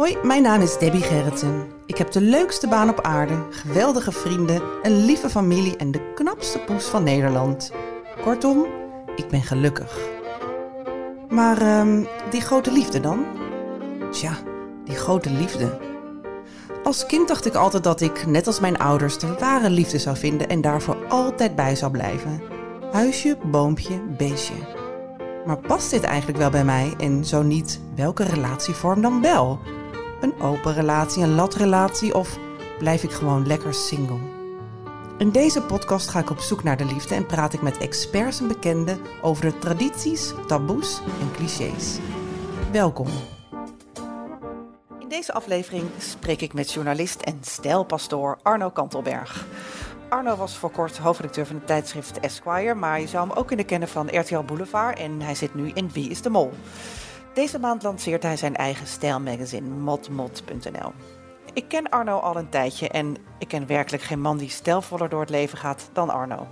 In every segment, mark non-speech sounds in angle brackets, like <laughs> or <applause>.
Hoi, mijn naam is Debbie Gerritsen. Ik heb de leukste baan op aarde, geweldige vrienden, een lieve familie en de knapste poes van Nederland. Kortom, ik ben gelukkig. Maar ehm, die grote liefde dan? Tja, die grote liefde. Als kind dacht ik altijd dat ik, net als mijn ouders, de ware liefde zou vinden en daarvoor altijd bij zou blijven. Huisje, boompje, beestje. Maar past dit eigenlijk wel bij mij? En zo niet, welke relatievorm dan wel? Een open relatie, een latrelatie of blijf ik gewoon lekker single? In deze podcast ga ik op zoek naar de liefde en praat ik met experts en bekenden over de tradities, taboes en clichés. Welkom. In deze aflevering spreek ik met journalist en stijlpastoor Arno Kantelberg. Arno was voor kort hoofdredacteur van het tijdschrift Esquire, maar je zou hem ook kunnen kennen van RTL Boulevard en hij zit nu in Wie is de Mol. Deze maand lanceert hij zijn eigen stijlmagazine modmod.nl. Ik ken Arno al een tijdje en ik ken werkelijk geen man die stijlvoller door het leven gaat dan Arno.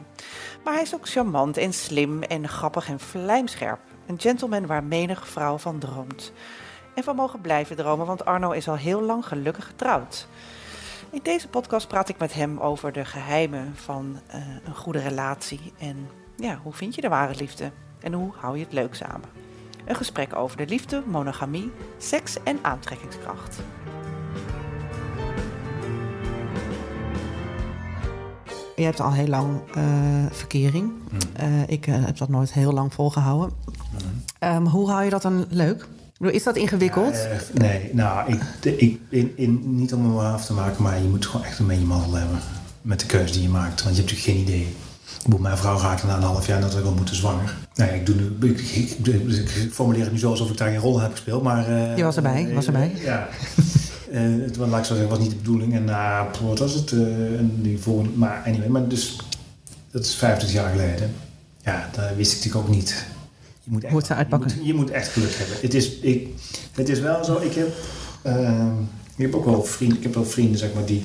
Maar hij is ook charmant en slim en grappig en vlijmscherp. Een gentleman waar menig vrouw van droomt. En van mogen blijven dromen, want Arno is al heel lang gelukkig getrouwd. In deze podcast praat ik met hem over de geheimen van eh, een goede relatie. En ja, hoe vind je de ware liefde? En hoe hou je het leuk samen? Een gesprek over de liefde, monogamie, seks en aantrekkingskracht. Je hebt al heel lang eh, verkering. Eh, ik eh, heb dat nooit heel lang volgehouden. Ehm, hoe hou je dat dan leuk? Ik bedoel, Is dat ingewikkeld? Nee, nou, ik, ik, in, in, niet om hem af te maken, maar je moet gewoon echt een beetje mazzel hebben met de keuze die je maakt. Want je hebt natuurlijk geen idee. Mijn vrouw raakte na een half jaar dat ik al moeten zwanger. Nou ja, ik, doe nu, ik, ik, formuleer het nu zo alsof ik daar geen rol heb gespeeld, maar... eh, Je was erbij, was erbij. eh, ja. <laughs> Eh, het laat ik zo zeggen, was niet de bedoeling. En na, wat was het? en die volgende, maar anyway, maar dus, dat is 25 jaar geleden. Ja, dat wist ik natuurlijk ook niet. Je moet echt, uitpakken. Je moet, je moet echt geluk hebben. Het is, ik, het is wel zo, ik heb, eh, ik heb ook wel vrienden, ik heb wel vrienden zeg maar, die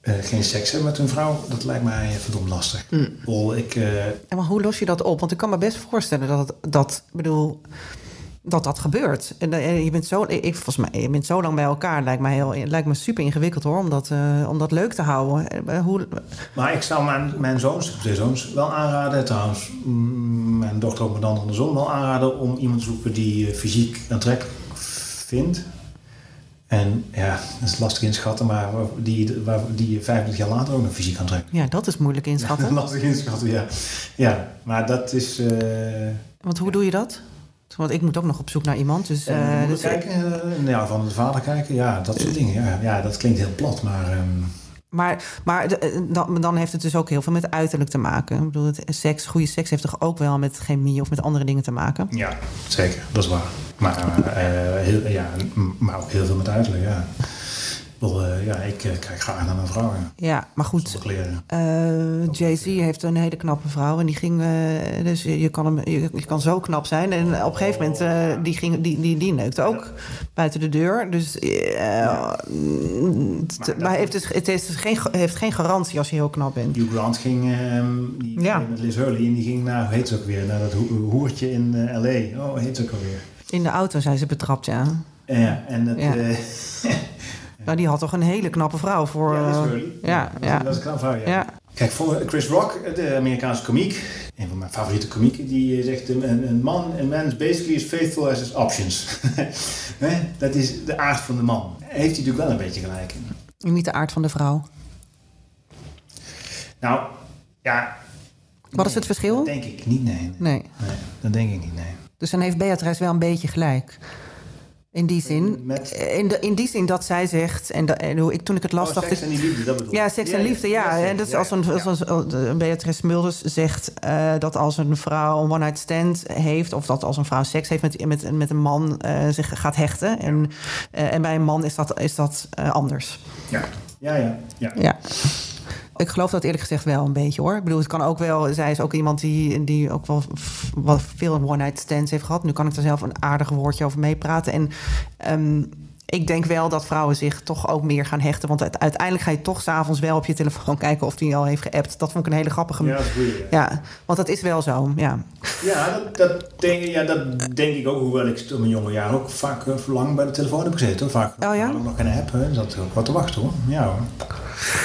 eh, geen seks hebben met hun vrouw. Dat lijkt mij verdomd lastig. Mm. Ik, eh, En maar hoe los je dat op? Want ik kan me best voorstellen dat dat, bedoel, dat dat gebeurt. En, eh, je bent zo, ik, volgens mij, je bent zo lang bij elkaar. Lijkt me, heel, lijkt me super ingewikkeld hoor, om dat, om dat leuk te houden. Hoe, maar ik zou mijn, mijn zoons, twee zoons, wel aanraden. Trouwens, mm, mijn dochter ook een andere zoon wel aanraden om iemand te zoeken die fysiek aantrekkelijk vindt. En ja, dat is lastig inschatten, maar die, waar, die je 25 jaar later ook nog fysiek aantrekkelijk. ja, dat is moeilijk inschatten. <laughs> lastig inschatten, ja. Ja, maar dat is... eh, Want hoe doe je dat? Want ik moet ook nog op zoek naar iemand. Dus, eh, moeder dus- kijken, eh, ja, van de vader kijken, ja, dat soort dingen. Ja, ja dat klinkt heel plat, maar ehm, Maar, maar eh, dan, dan heeft het dus ook heel veel met uiterlijk te maken. Ik bedoel, seks, goede seks heeft toch ook wel met chemie of met andere dingen te maken? ja, zeker, dat is waar. Maar, eh, heel, ja, maar ook heel veel met uiterlijk, ja. Bedoel, eh, ja, ik eh, kijk graag naar mijn vrouw, ja. Maar goed. Eh, Jay-Z heeft een hele knappe vrouw en die ging. dus je, je kan hem, je, je kan zo knap zijn. En op een gegeven moment, eh, die, ging, die, die, die neukte ook buiten de deur. Dus. Maar maar, heeft dus, het is dus geen, heeft geen garantie als je heel knap bent. Hugh Grant ging ehm, die Ja. ging met Liz Hurley en die ging naar, hoe heet ze ook weer, naar dat ho- hoertje in L.A. Oh, heet ze ook alweer? In de auto zijn ze betrapt, ja. Ja, en dat... Ja. <laughs> eh, Nou, die had toch een hele knappe vrouw voor. Ja, Liz eh, Hurley. ja, dat, ja. dat is een knap vrouw, ja. Ja. Kijk, voor Chris Rock, de Amerikaanse komiek, een van mijn favoriete komieken, die eh, zegt: een, een man, een man is basically as faithful as his options. <laughs> Hè? dat is de aard van de man. Heeft hij natuurlijk wel een beetje gelijk in. Niet de aard van de vrouw. Nou, ja. Wat is het verschil? Dat denk ik niet, nee. nee. Nee. Nee, dat denk ik niet, nee. Dus dan heeft Beatrice wel een beetje gelijk. In die zin, Met- in, de, in die zin dat zij zegt, en, en hoe ik, toen ik het las, Oh, dacht seks ik... en liefde, dat bedoel. Ja, seks en liefde, ja. zeker. En dat is Ja, als een, ja. als een, Beatrice Mulders zegt eh, dat als een vrouw een one-night stand heeft... of dat als een vrouw seks heeft met, met, met een man eh, zich gaat hechten. En, eh, en bij een man is dat, is dat eh, anders. Ja, ja, ja. ja. Ik geloof dat eerlijk gezegd wel een beetje hoor. Ik bedoel, het kan ook wel. Zij is ook iemand die, die ook wel wat veel one-night stands heeft gehad. Nu kan ik er zelf een aardig woordje over meepraten. En ehm, ik denk wel dat vrouwen zich toch ook meer gaan hechten. Want uite- uiteindelijk ga je toch s'avonds wel op je telefoon <laughs> kijken of die al heeft geappt. Dat vond ik een hele grappige. Ja, dat is goed, ja. Want dat is wel zo. Ja. Ja, dat, dat, denk, ja, dat denk ik ook. Hoewel ik in mijn jonge jaren ook vaak uh, lang bij de telefoon heb gezeten. hoor. Vaak Oh ja? nog geen app. Hè. Zat ook wat te wachten hoor. Ja hoor.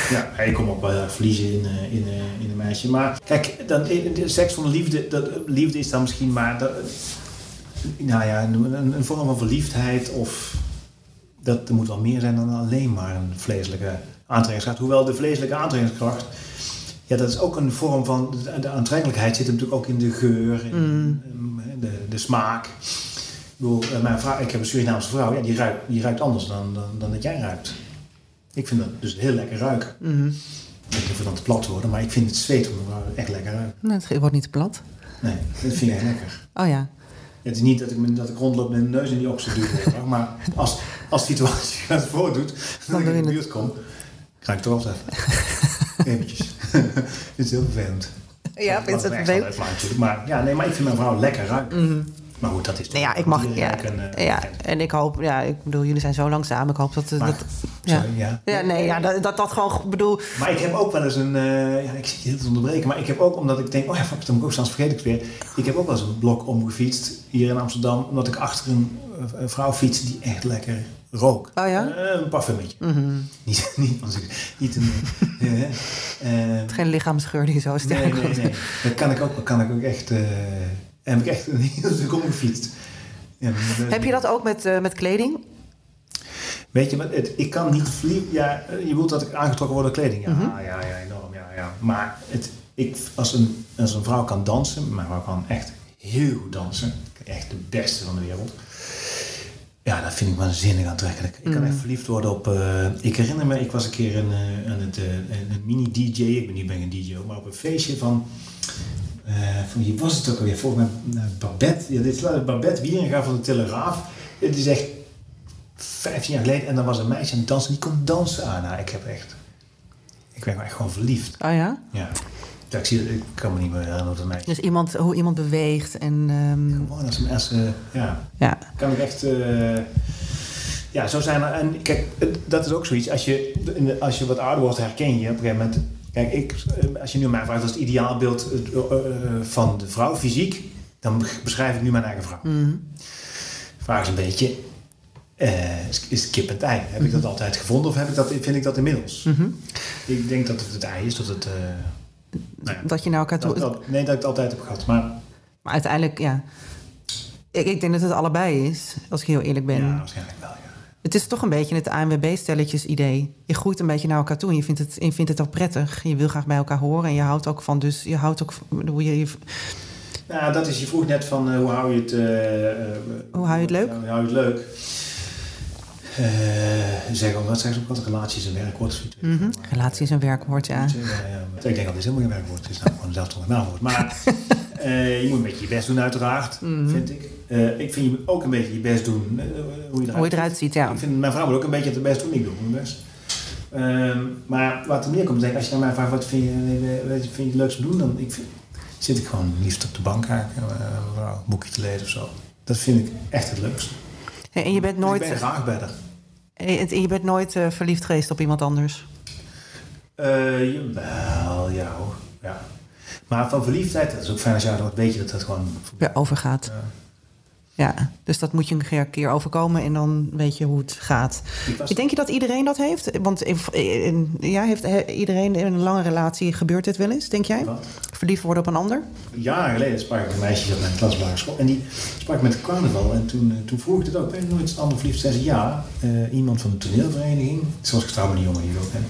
Ja, ik kom ook wel uh, verliezen in, uh, in, in een meisje. Maar kijk, dan, de seks van de liefde, dat, liefde is dan misschien maar... Dat, nou ja, een, een vorm van verliefdheid of... Dat er moet wel meer zijn dan alleen maar een vleeselijke aantrekkingskracht. Hoewel de vleeselijke aantrekkingskracht... Ja, dat is ook een vorm van... De aantrekkelijkheid zit natuurlijk ook in de geur, in mm. de, de smaak. Ik, bedoel, mijn vrouw, ik heb een Surinaamse vrouw, ja, die, ruikt, die ruikt anders dan, dan, dan dat jij ruikt. Ik vind dat dus heel lekker ruiken. Mm -hmm. Ik hoef dan te plat worden, maar ik vind het zweet echt lekker ruiken. Nee, het wordt niet te plat. Nee, dat vind ik lekker. Oh ja. Het is niet dat ik, dat ik rondloop met mijn neus in die oksel duw, maar als, als de situatie <laughs> het voordoet, dan ik in de buurt kom, ga ik even. <laughs> Eventjes. <laughs> Het is heel vervelend. Ja, vind je het vervelend? Maar, ja, nee, maar ik vind mijn vrouw lekker ruiken. Mhm. Mm -hmm. Maar goed, dat is nee, ja, ik mag. Ja, en, uh, ja, en ik hoop, ja, ik bedoel, jullie zijn zo lang samen. Ik hoop dat. Maar, dat ja. Sorry, ja. ja. nee, ja, dat, dat dat gewoon bedoel. Maar ik heb ook wel eens een. Uh, ja, ik zit je heel te onderbreken. Maar ik heb ook, omdat ik denk, oh ja, fuck, dan moet ik ook straks vergeet ik het weer. Ik heb ook wel eens een blok omgefietst hier in Amsterdam. Omdat ik achter een, een vrouw fietste die echt lekker rook. Oh ja? Uh, een parfumetje. Mm -hmm. Niet, <laughs> niet, niet een. uh, Geen lichaamsgeur die zo sterk nee, nee, nee. Dat kan ik ook, kan ik ook echt. Uh, heb ik echt een <laughs> heel stuk omgefietst. Ja, heb je dat ook met, met kleding? Weet je, het, ik kan niet vliegen. Ja, je wilt dat ik aangetrokken word door kleding. Ja, Mhm. mm -hmm. ja, ja, enorm. Ja, ja. Maar het, ik, als, een, als een vrouw kan dansen, mijn vrouw kan echt heel goed dansen. Echt de beste van de wereld. Ja, dat vind ik waanzinnig aantrekkelijk. Ik kan echt verliefd worden op... Uh, ik herinner me, ik was een keer een, uh, aan het, uh, een mini-dj. Ik ben niet ben een DJ, maar op een feestje van... Uh, van wie was het ook alweer? Volgens mij Babette. Ja, dit is Babette Wieringa van de Telegraaf. Het is echt 15 jaar geleden. En dan was een meisje aan het dansen. Die kon dansen. Ah, nou, ik heb echt... Ik ben echt gewoon verliefd. Oh ja? Ja. Ja ik, zie, ik kan me niet meer herinneren wat een meisje... Dus iemand, hoe iemand beweegt en... Um... Gewoon als een... Als, uh, ja. ja. Kan ik echt... Uh, ja, zo zijn er... En kijk, dat is ook zoiets. Als je, als je wat ouder wordt, herken je op een gegeven moment... Kijk, ik, als je nu mij vraagt, wat is het ideaalbeeld van de vrouw, fysiek, dan beschrijf ik nu mijn eigen vrouw. Mhm. Mm. Vraag is een beetje, uh, is, is het kip en ei? Heb mm -hmm. ik dat altijd gevonden of heb ik dat, vind ik dat inmiddels? Mm -hmm. Ik denk dat het het ei is, dat het... Nou ja, dat je nou elkaar... Dat, dat, nee, dat ik het altijd heb gehad, maar... Maar uiteindelijk, ja... Ik, ik denk dat het allebei is, als ik heel eerlijk ben. Ja, waarschijnlijk wel, ja. Het is toch een beetje het ANWB-stelletjes idee. Je groeit een beetje naar elkaar toe en je vindt het, je vindt het ook prettig. Je wil graag bij elkaar horen en je houdt ook van... Dus je houdt ook... Hoe je, je... Nou, dat is, je vroeg net van uh, hoe hou je het... Uh, hoe hou je het leuk? Hoe hou je het leuk? Uh, zeg, wat zeggen ze ook altijd? Relatie is een werkwoord. Mm -hmm. Relatie is een werkwoord, ja. ja, ja. Ik denk dat het helemaal geen werkwoord is. Het is nou gewoon een naamwoord. Maar uh, <laughs> je moet een beetje je best doen uiteraard, mm -hmm. vind ik. Uh, ik vind je ook een beetje je best doen hoe, je eruit, hoe je eruit ziet. Ja. Ik vind mijn vrouw moet ook een beetje het best doen. Ik doe mijn best. Ehm, maar wat er meer komt, denk, als je naar mij vraagt wat vind je, wat vind je het leukste doen, dan ik vind, zit ik gewoon liefst op de bank een boekje te lezen of zo. Dat vind ik echt het leukste. En je bent nooit. Ik ben graag bedder. En je bent nooit uh, verliefd geweest op iemand anders? Uh, jawel, ja hoor. Ja. Maar van verliefdheid, dat is ook fijn als jij dat weet je dat dat gewoon... Ja, overgaat. Ja. Ja. dus dat moet je een keer overkomen en dan weet je hoe het gaat. Was... Denk je dat iedereen dat heeft? Want ja, heeft iedereen in een lange relatie gebeurt dit wel eens, denk jij? Wat? Verliefd worden op een ander? Jaren geleden sprak ik een meisje op mijn klasbare school. En die sprak met carnaval. En toen, uh, toen vroeg ik het ook. Ben je nooit ander verliefd? Zei ze ja. Uh, iemand van de toneelvereniging. Zoals ik trouwens die jongen hier ook ben.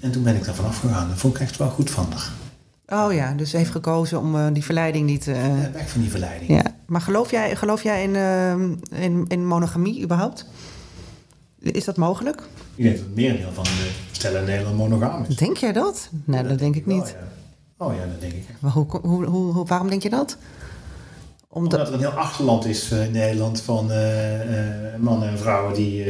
En toen ben ik daar vanaf gegaan. Dat vond ik echt wel goed van haar. Oh ja, dus heeft gekozen om eh, die verleiding niet... eh, Ja, weg van die verleiding. ja. Maar geloof jij, geloof jij in, eh, in, in monogamie überhaupt? Is dat mogelijk? Ik denk dat het merendeel van de stellen in Nederland monogaam is. Denk jij dat? Nee, dat denk ik wel, niet. ja. Oh ja, dat denk ik. Maar hoe, hoe, waarom denk je dat? Omdat, Omdat er een heel achterland is eh, in Nederland van eh, eh, mannen en vrouwen die,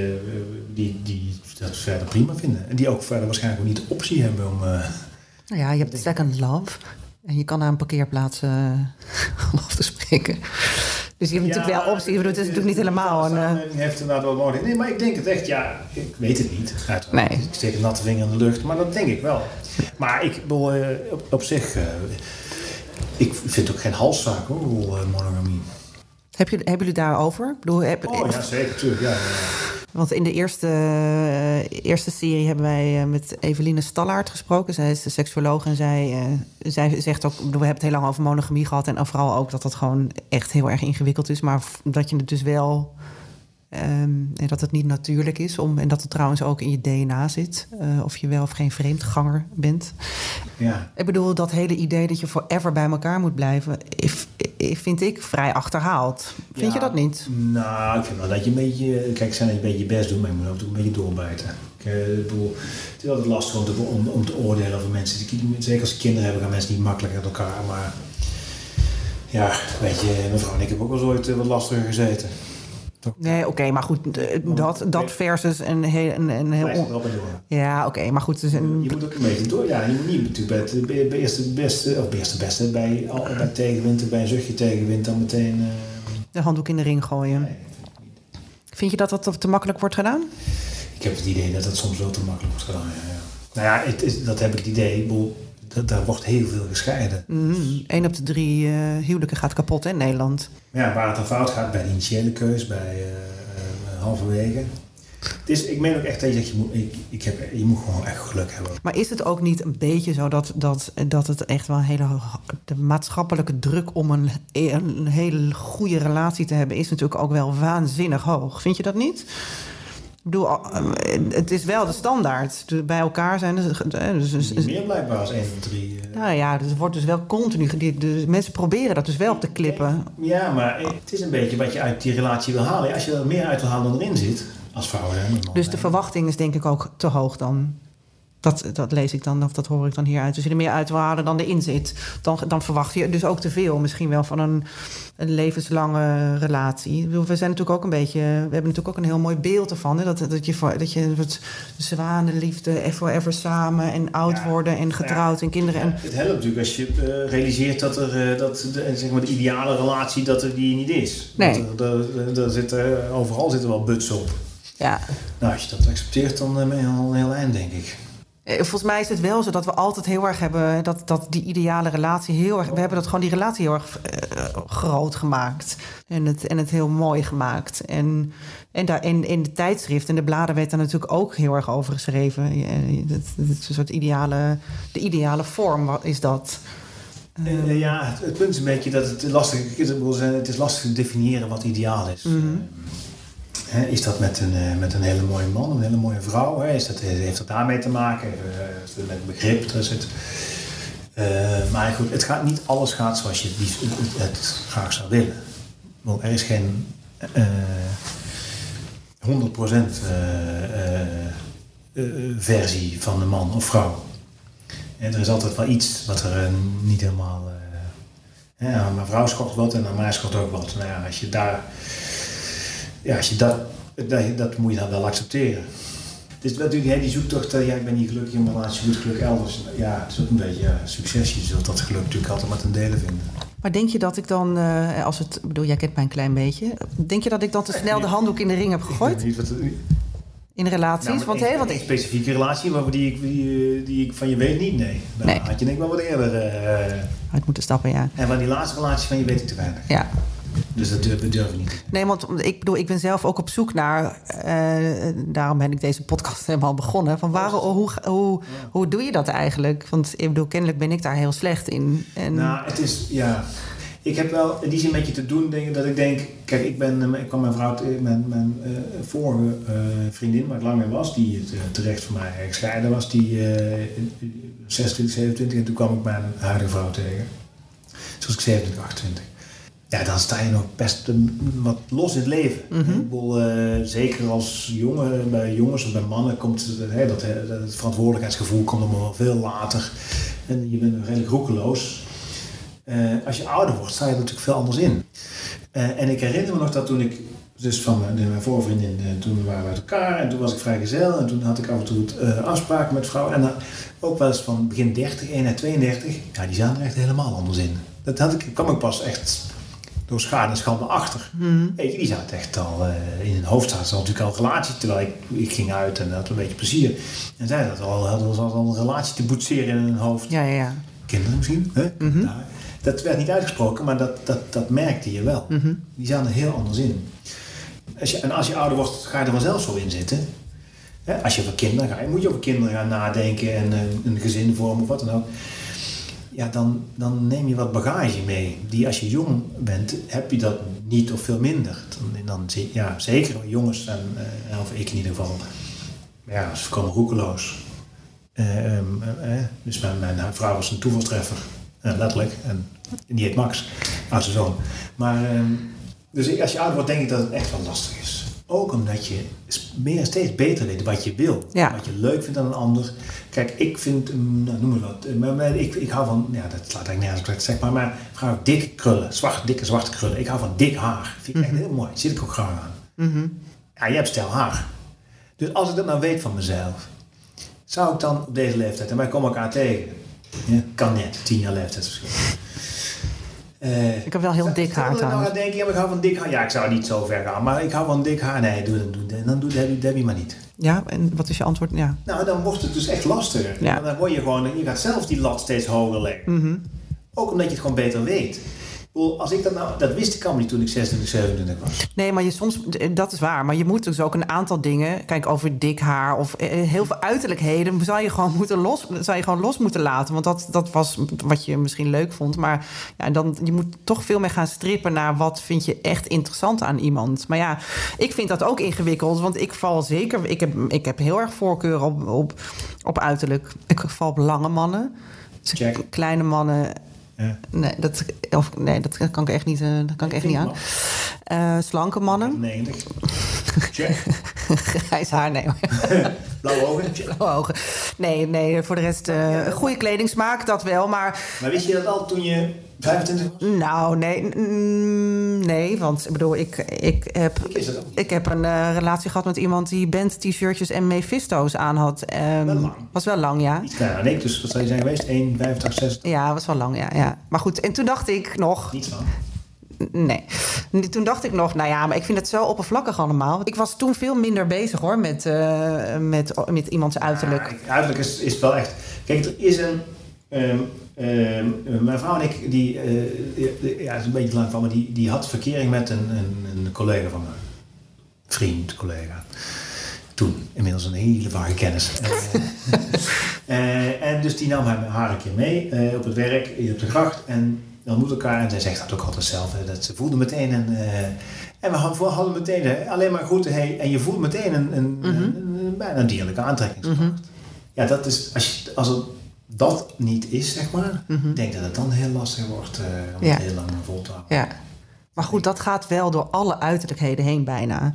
die, die dat verder prima vinden. En die ook verder waarschijnlijk ook niet de optie hebben om... nou ja, je hebt second love. En je kan naar een parkeerplaats eh <laughs> af te spreken. Dus je hebt natuurlijk wel opties. Het is natuurlijk niet helemaal een... Eh, samenleving heeft inderdaad wel mogelijk. Nee, maar ik denk het echt, ja, ik weet het niet. Uiteraard. Nee. Ik steek een natte vinger in de lucht, maar dat denk ik wel. Maar ik bedoel, eh, op, op zich, eh, ik vind het ook geen halszaak hoor, eh, monogamie. Heb je, hebben jullie daarover? Ik bedoel, heb, Oh ja, zeker, tuurlijk. Ja. Want in de eerste, eh, eerste serie hebben wij eh, met Eveline Stallaert gesproken. Zij is de seksuoloog en zij, eh, zij zegt ook... We hebben het heel lang over monogamie gehad... en vooral ook dat dat gewoon echt heel erg ingewikkeld is. Maar dat je het dus wel... ehm, en dat het niet natuurlijk is. Om, en dat het trouwens ook in je DNA zit. of je wel of geen vreemdganger bent. Ja. Ik bedoel, dat hele idee dat je forever bij elkaar moet blijven... if- if- vind ik vrij achterhaald. Vind je dat niet? Nou, ik vind wel dat je een beetje... Kijk, zijn dat je een beetje je best doet, maar je moet ook een beetje doorbijten. Ik, eh, ik bedoel, het is altijd lastig om te, om, om te oordelen over mensen. Zeker als ze kinderen hebben, gaan mensen niet makkelijk uit elkaar. Maar ja, weet je, mevrouw en ik hebben ook wel eens ooit eh, wat lastiger gezeten. Nee, oké, maar goed, eh, dat, dat versus een heel... Een, een heel on-. Ja, oké, maar goed, dus een, Je moet ook een beetje door. Ja, je moet niet natuurlijk bij bij eerste beste, of bij eerste beste, bij, bij tegenwind, bij een zuchtje tegenwind, dan meteen. eh, de handdoek in de ring gooien. nee. Vind je dat dat te makkelijk wordt gedaan? Ik heb het idee dat het soms wel te makkelijk wordt gedaan. Ja, ja. Nou ja, het is, dat heb ik het idee. Ik bedoel, dat, daar wordt heel veel gescheiden. Mm, Eén op de drie eh, huwelijken gaat kapot in Nederland. Ja, waar het dan fout gaat bij de initiële keus, bij eh, eh, halverwege. Is, ik meen ook echt dat je moet, ik, ik heb, je moet gewoon echt geluk hebben. Maar is het ook niet een beetje zo dat, dat, dat het echt wel een hele... de maatschappelijke druk om een, een hele goede relatie te hebben... is natuurlijk ook wel waanzinnig hoog. Vind je dat niet? Ik bedoel, eh, het is wel de standaard. Bij elkaar zijn... Dus, eh, dus, dus- Niet meer blijkbaar als 1 van 3. nou ja, dus het wordt dus wel continu... De mensen proberen dat dus wel op te klippen. Ja, maar het is een beetje wat je uit die relatie wil halen. Als je er meer uit wil halen dan erin zit, als vrouw als man Dus de verwachting is denk ik ook te hoog dan. Dat, dat lees ik dan, of dat hoor ik dan hieruit. Als je er meer uit wil halen dan erin zit, dan, dan verwacht je dus ook te veel. Misschien wel van een, een levenslange relatie. Ik bedoel, We zijn natuurlijk ook een beetje. We hebben natuurlijk ook een heel mooi beeld ervan. Hè? Dat, dat je voor dat je het zwanenliefde, forever samen en oud Ja. worden en getrouwd en kinderen. En, Het helpt natuurlijk als je eh, realiseert dat, er, eh, dat de, zeg maar de ideale relatie dat er die niet is. Nee. Er zit, eh, overal zitten wel buts op. ja. Nou, als je dat accepteert, dan eh, ben je al een heel eind, denk ik. Eh, Volgens mij is het wel zo dat we altijd heel erg hebben dat, dat die ideale relatie heel erg. We hebben dat gewoon die relatie heel erg eh, groot gemaakt. En het, en het heel mooi gemaakt. En, en daar in, in de tijdschrift en de bladen werd daar natuurlijk ook heel erg over geschreven. Ja, Dat, dat is een soort ideale. De ideale vorm wat is dat. Eh, eh, ja, het, het punt is een beetje dat het lastig is. Het is lastig te definiëren wat ideaal is. Mhm. Eh, is dat met een, eh, met een hele mooie man, een hele mooie vrouw? Hè? Is dat, heeft dat daarmee te maken? Eh, het met begrip? Zit, Eh, maar goed, het gaat, niet alles gaat zoals je het, het, het- het graag zou willen. Er is geen eh 100% eh, eh, eh, versie van de man of vrouw. En er is altijd wel iets wat er eh, niet helemaal. eh ja, mijn vrouw schort wat en aan mij schort ook wat. Nou ja, als je daar. Ja, als je dat, dat, dat moet je dan wel accepteren. Het is natuurlijk hè, die zoektocht, eh, ja, ik ben niet gelukkig in mijn relatie, goed geluk elders. Ja, het is ook een beetje ja, succes. Je zult dat geluk natuurlijk altijd met een delen vinden. Maar denk je dat ik dan, eh, als het. Ik bedoel, jij kent mij een klein beetje. Denk je dat ik dan te snel de handdoek in de ring heb gegooid? wat, In relaties? nou, want een, want een specifieke relatie waarvan die ik, die, die ik van je weet niet, nee. Dan Nee. had je denk ik wel wat eerder. eh, Uit moeten stappen, ja. en van die laatste relatie van je weet ik te weinig. Ja. Dus dat we durven niet. Nee, want ik bedoel, ik ben zelf ook op zoek naar. eh, daarom ben ik deze podcast <laughs> helemaal begonnen. Van waar, hoe, hoe, hoe doe je dat eigenlijk? Want ik bedoel, kennelijk ben ik daar heel slecht in. En, Nou, het is, ja... ik heb wel in die zin met je te doen denk, ik, dat ik denk, kijk, ik ben, eh, ik kwam mijn vrouw, te- mijn, mijn eh, vorige eh, vriendin, waar ik lang mee was, die eh, terecht voor mij gescheiden was, die eh 26, 27 en toen kwam ik mijn huidige vrouw tegen. Was ik 27, 28. Ja, dan sta je nog best wat los in het leven. Ik bedoel, eh, zeker als jongen, bij jongens of bij mannen komt het, hè, dat, hè, dat verantwoordelijkheidsgevoel komt allemaal wel veel later. En je bent redelijk roekeloos. Eh, als je ouder wordt, sta je er natuurlijk veel anders in. Eh, en ik herinner me nog dat toen ik, dus van mijn, mijn voorvriendin, toen waren we uit elkaar en toen was ik vrijgezel en toen had ik af en toe afspraken met vrouwen. En dan ook wel eens van begin 30, 1 en 32, ja, die zaten er echt helemaal anders in. Dat had ik, kwam ik pas echt door schade en schande achter. Je, die zaten echt al, eh, in hun hoofd zaten ze natuurlijk al een relatie, terwijl ik, ik ging uit en had een beetje plezier. En zij hadden al, hadden al een relatie te boetseren in hun hoofd. Ja, ja, ja. Kinderen misschien. Hè? Mhm. Nou, dat werd niet uitgesproken, maar dat, dat, dat merkte je wel. Mhm. Die zaten er heel anders in. Als je, en als je ouder wordt, ga je er vanzelf zo in zitten. Hè? Als je over kinderen gaat, moet je over kinderen gaan nadenken en een, een gezin vormen of wat dan ook. Ja, dan, dan neem je wat bagage mee. Die als je jong bent, heb je dat niet of veel minder. Dan, dan, ja, zeker jongens, en, eh, of ik in ieder geval. Ja, ze komen roekeloos. Eh, ehm, eh, dus mijn, mijn vrouw was een toevalstreffer, letterlijk. En die heet Max, oudste zoon. Maar ehm, dus als je ouder wordt, denk ik dat het echt wel lastig is. Ook omdat je meer steeds beter weet wat je wil. Ja. Wat je leuk vindt aan een ander. Kijk, ik vind, nou, noem maar wat. eh, Maar, maar ik, ik hou van, ja, dat slaat eigenlijk nergens op ik zeg maar. Maar vrouw, dikke krullen, zwart, dikke zwarte krullen. Ik hou van dik haar. Vind ik echt heel mooi. Zit ik ook graag aan. Mhm. Ja, je hebt stijl haar. Dus als ik dat nou weet van mezelf, zou ik dan op deze leeftijd, en wij komen elkaar tegen, ja, kan net, tien jaar leeftijdsverschil. Eh, Ik heb wel heel dik haar ik nou denken, ja, maar ik hou van dik haar. Ja, ik zou niet zo ver gaan, maar ik hou van dik haar. Nee, doe, doe, doe, dan doe Debbie, Debbie maar niet. Ja, en wat is je antwoord? Ja. Nou, dan wordt het dus echt lastiger. Ja. Dan word je gewoon, je gaat zelf die lat steeds hoger leggen. Mhm. Ook omdat je het gewoon beter weet. Als ik dat nou, dat wist ik allemaal niet toen ik 26, 27 was. Nee, maar je soms, dat is waar. Maar je moet dus ook een aantal dingen, kijk over dik haar of eh, heel veel uiterlijkheden, zou je gewoon moeten los, zou je gewoon los moeten laten. Want dat, dat was wat je misschien leuk vond. Maar ja, dan, je moet toch veel meer gaan strippen naar wat vind je echt interessant aan iemand. Maar ja, ik vind dat ook ingewikkeld, want ik val zeker, ik heb, ik heb heel erg voorkeur op, op, op uiterlijk. Ik val op lange mannen. Check. Kleine mannen. Ja. Nee, dat, of, nee, dat kan ik echt niet, eh, dat kan ik echt niet aan. Eh, slanke mannen. 90. Check. <laughs> Grijs haar, nee. <laughs> Blauwe ogen. <laughs> Blauwe ogen. Nee, nee, voor de rest eh goede kledingsmaak, dat wel. Maar Maar wist je dat al toen je 25 was? nou, nee, nee, want ik bedoel, ik, ik heb... Ik niet. Heb een eh, relatie gehad met iemand die band-t-shirtjes en Mephisto's aan had. Ehm, Wel lang. Was wel lang, ja. Kleiner dan ik, dus wat zou je zijn geweest? 1, 85, 60? Ja, was wel lang, ja, ja. Maar goed, en toen dacht ik nog... Niets van. Nee. Toen dacht ik nog, nou ja, maar ik vind het zo oppervlakkig allemaal. Ik was toen veel minder bezig hoor met, eh, met, met iemands uiterlijk. Ja, uiterlijk is, is wel echt... Kijk, er is een... ehm, ehm, mijn vrouw en ik, die... eh, ja, is een beetje lang van, maar die, die had verkering met een, een, een collega van me. Vriend, collega. Toen, inmiddels een hele vage kennis. <laughs> Eh, eh, en dus die nam hem haar een keer mee eh, op het werk, hier op de gracht. En we ontmoeten elkaar en zij zegt dat ook altijd zelf. hè, dat ze voelde meteen een... eh, en we hadden, hadden meteen alleen maar groeten. Hey, en je voelt meteen een, een, Mhm. een, een- bijna dierlijke aantrekkingskracht. Mhm. Ja, dat is... Als, je, als het dat niet is, zeg maar... Mhm. Ik denk dat het dan heel lastig wordt eh, om Ja. het heel lang vol te houden. Ja. Maar goed, dat gaat wel door alle uiterlijkheden heen bijna.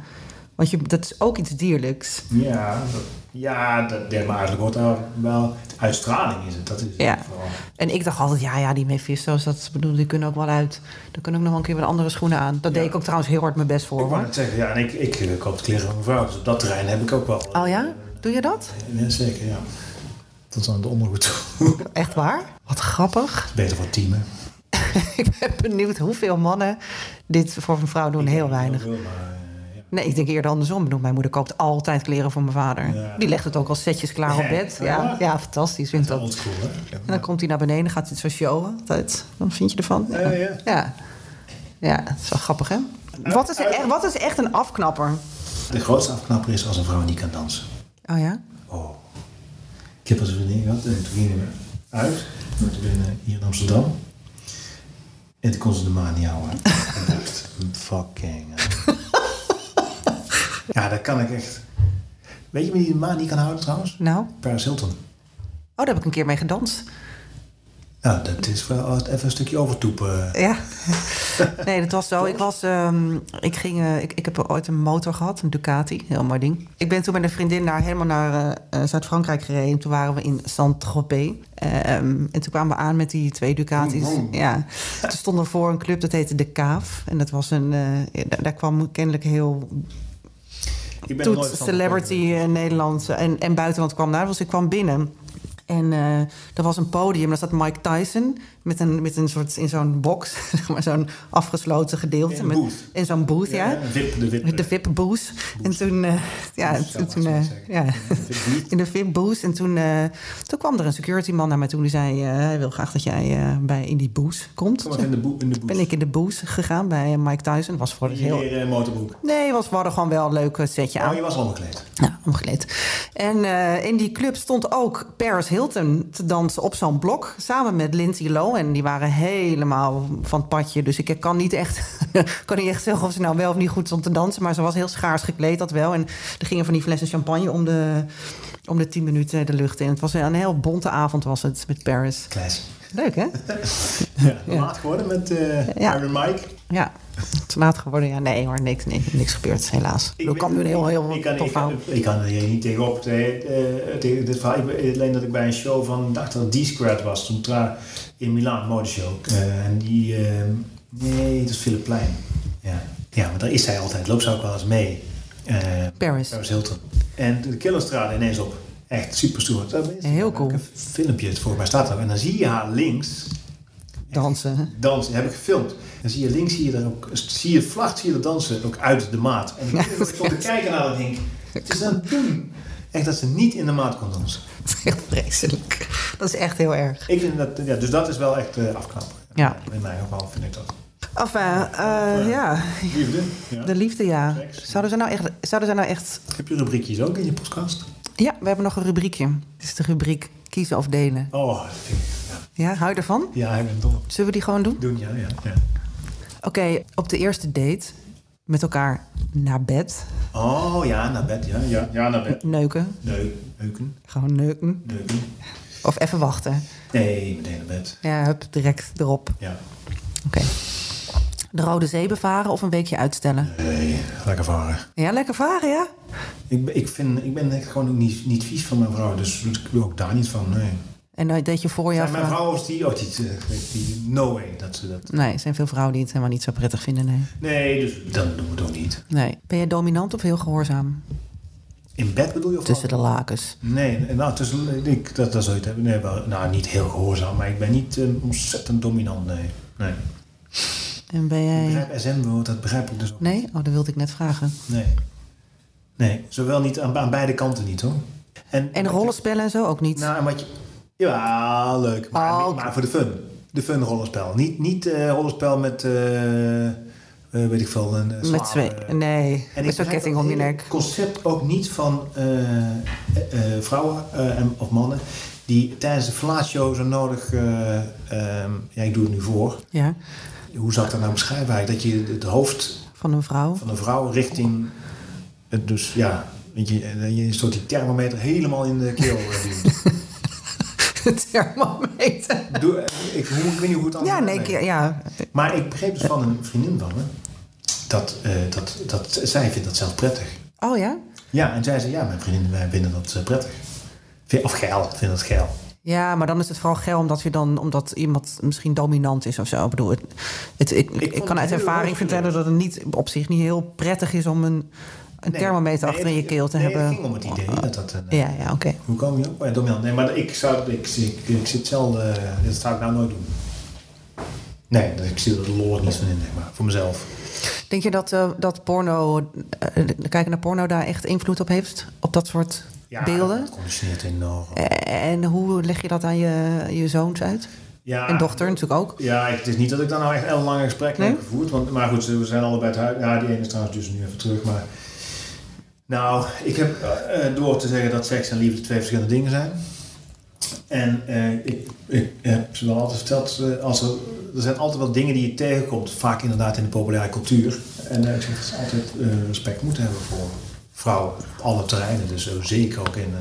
Want je, dat is ook iets dierlijks. Ja, dat, ja dat, maar eigenlijk wordt daar wel... Uitstraling is het, dat is het Ja. vooral. En ik dacht altijd, ja, ja, die Mephisto's, dat bedoel, die kunnen ook wel uit. Daar kunnen ook nog wel een keer wat andere schoenen aan. Dat Ja. deed ik ook trouwens heel hard mijn best voor, Ik wou net zeggen, ja, en ik, ik, eh, koop kleren van mijn vrouw. Dus op dat terrein heb ik ook wel... Oh ja? Doe je dat? Ja, zeker, ja. Tot aan de ondergoed. <laughs> Echt waar? Wat grappig. Beter voor teamen. <laughs> ik ben benieuwd hoeveel mannen dit voor een vrouw doen. Heel weinig. Heel veel, maar, eh, ja. Nee, ik denk eerder andersom. Bedoel, Mijn moeder koopt altijd kleren voor mijn vader. Ja. Die legt het ook als setjes klaar op bed. Ja, Ja, fantastisch. Vind ik Dat dat. oldschool, hè? En dan komt hij naar beneden, gaat hij het zo showen. Dan vind je ervan. Ja, ja. Ja, ja dat is wel grappig, hè? Wat is, echt, wat is echt een afknapper? De grootste afknapper is als een vrouw niet kan dansen. Oh ja? Oh. Ik heb als een vriendin gehad en toen gingen we uit. We binnen hier in Amsterdam. En toen kon ze de maan niet houden. <laughs> dacht, fucking... ja, dat kan ik echt... Weet je wie die de maan niet kan houden trouwens? Nou, Paris Hilton. oh, daar heb ik een keer mee gedanst. Nou, dat is wel even een stukje overtoepen. Ja. <laughs> Nee, dat was zo. Ik, was, ehm, ik, ging, eh, ik, ik heb ooit een motor gehad, een Ducati. Heel mooi ding. Ik ben toen met een vriendin daar helemaal naar eh, eh, Zuid-Frankrijk gereden. Toen waren we in Saint-Tropez. Ehm, en toen kwamen we aan met die twee Ducatis. Vroom. Ja. Toen stonden we voor een club, dat heette De Kaaf. En dat was een... daar, kwam kennelijk heel toet celebrity in Nederland en, en buitenland kwam daar. Dus ik kwam binnen. En eh er was een podium, daar zat Mike Tyson met een, met een soort in zo'n box, <laughs> zeg maar zo'n afgesloten gedeelte. In met, in zo'n booth, ja. Ja, VIP, de VIP. De VIP booth. En toen, eh, ja, toen, toen, eh, ja. In de VIP booth. En toen, eh, toen kwam er een security man naar mij toe. Die zei, hij wil graag dat jij bij, in die booth komt. Kom in de, in de ben ik in de booth gegaan bij Mike Tyson. Was voor het heel... leren motorbroek. Nee, was, we hadden gewoon wel een leuk setje aan. Oh, je was omgekleed. Nou, omgekleed. En in die club stond ook Paris Hilton te dansen op zo'n blok. Samen met Lindsay Lohan. En die waren helemaal van het padje. Dus ik kan niet echt, <laughs> kan niet echt zeggen of ze nou wel of niet goed stond te dansen. Maar ze was heel schaars gekleed, dat wel. En er gingen van die flessen champagne om de, om de tien minuten de lucht in. Het was een heel bonte avond was het met Paris. Leuk, hè? <laughs> Ja, laat geworden met eh Ja. Iron Mike. Ja. Te laat geworden? Ja, nee hoor, niks, nee, niks gebeurd, helaas. Ik, kan nu een heel, heel ik kan, tof ik, ik kan er hier niet tegenop tegen, eh, tegen dit verhaal. Alleen dat ik bij een show van, ik dacht dat het D-Squared was, toen tra in Milaan, modeshow. En die, eh, nee, het is Philip Plein. Ja. ja, maar daar is zij altijd. Loopt ze ook wel eens mee. Eh, Paris. Paris Hilton. En de Killers traden ineens op. Echt super stoer. Dat Heel cool. Een filmpje, voor mij staat er. En dan zie je haar links Dansen. dansen. heb ik gefilmd. Dan zie je links, zie je er ook, zie je vlak, zie je er dansen, ook uit de maat. En ik <laughs> stond te kijken naar dat ding. Het is aan het doen. Echt dat ze niet in de maat kon dansen. <laughs> Dat is echt vreselijk. Dat is echt heel erg. Ik vind dat, ja, dus dat is wel echt eh afknappen. Ja. In mijn geval vind ik dat. Enfin, eh, ja, Liefde. Ja. de liefde, ja. Seks. Zouden ze nou echt... Zouden ze nou echt... Heb je rubriekjes ook in je podcast? Ja, we hebben nog een rubriekje. Dit is de rubriek kiezen of delen. Oh, dat vind ik, ja. Ja, hou je ervan? ja, ik ben dol Zullen we die gewoon doen? doen. Ja, ja, ja. Oké, op de eerste date met elkaar naar bed. Oh, ja, naar bed. Ja, ja, ja naar bed. Neuken. Neuk, neuken, Gewoon neuken. neuken. Of even wachten. Nee, meteen naar bed. Ja, hup, direct erop. Ja. Oké. De Rode Zee bevaren of een weekje uitstellen? Nee, lekker varen. Ja, lekker varen, ja? Ik, ben- ik, vind, ik ben echt gewoon ook niet, niet vies van mijn vrouw, dus ik wil ook daar niet van. Nee. En deed je voor jou... Zijn mijn vrouw is die, die, eh, die, no way dat ze dat. Nee, er zijn veel vrouwen die het helemaal niet zo prettig vinden, nee. Nee, dus dan doen we het ook niet. Nee. Ben je dominant of heel gehoorzaam? In bed bedoel je? Of Tussen de lakens. Nee, nou, tussen, ik, dat, dat zou je het hebben. Nee, wel, nou, niet heel gehoorzaam, maar ik ben niet ontzettend dominant, nee. Nee. En ben Ik jij... begrijp SM, dat begrijp ik dus ook. Nee? Oh, dat wilde ik net vragen. Nee. Nee, zowel niet aan, aan beide kanten niet hoor. En, En rollenspellen en zo ook niet? Nou, en wat je... Ja, leuk. Maar, Oh. maar voor de fun. De fun rollenspel. Niet, niet eh, rollenspel met, eh, eh, weet ik veel, een met twee... Nee, En met zo'n ketting om je nek. concept ook niet van vrouwen en- of mannen die tijdens de fellatio zo nodig... eh, ehm, ja, ik doe het nu voor. Ja, Hoe zou ik dat nou beschrijven eigenlijk? Dat je het hoofd van een vrouw. van een vrouw richting... het dus ja, weet je, je soort die thermometer helemaal in de keel <laughs> <laughs> thermometer. Doe, ik, hoe, ik weet niet hoe het anders Ja, nee, ik- ja. Maar ik begreep dus van een vriendin van me... Dat, eh, dat, dat zij vindt dat zelf prettig. Oh ja? Ja, en zij zei, ja, mijn vriendin, wij vinden dat eh, prettig. Of geil, vinden dat geil. Ja, maar dan is het vooral geil omdat, je dan, omdat iemand misschien dominant is of zo. Ik bedoel, het, het, ik, kan uit ervaring vertellen dat het niet, op zich niet heel prettig is om een, een Nee, thermometer nee, achter in je keel te nee, hebben. Het ging om het idee dat dat... een, eh, Ja, ja, oké. Hoe kom je op? dominant? Nee, maar ik zou... Ik, ik, ik, zit zelf... eh, dat zou ik nou nooit doen. Nee, ik zie er de lol niet van in, zeg maar. Voor mezelf. Denk je dat, eh, dat porno, kijken naar porno daar echt invloed op heeft? Op dat soort Ja, beelden? dat conditioneert enorm. En hoe leg je dat aan je, je zoons uit? Ja, En dochter natuurlijk ook. Ja, het is niet dat ik dan nou echt een lange gesprek Nee? heb gevoerd. Want, maar goed, we zijn allebei het huis. Ja, die ene is trouwens dus nu even terug. Maar nou, ik heb eh, eh, door te zeggen dat seks en liefde twee verschillende dingen zijn. En eh, ik, heb ze wel altijd verteld, als er er zijn altijd wel dingen die je tegenkomt, vaak inderdaad in de populaire cultuur. En ik zeg dat ze altijd respect moeten hebben voor vrouwen op alle terreinen. Dus zeker ook in.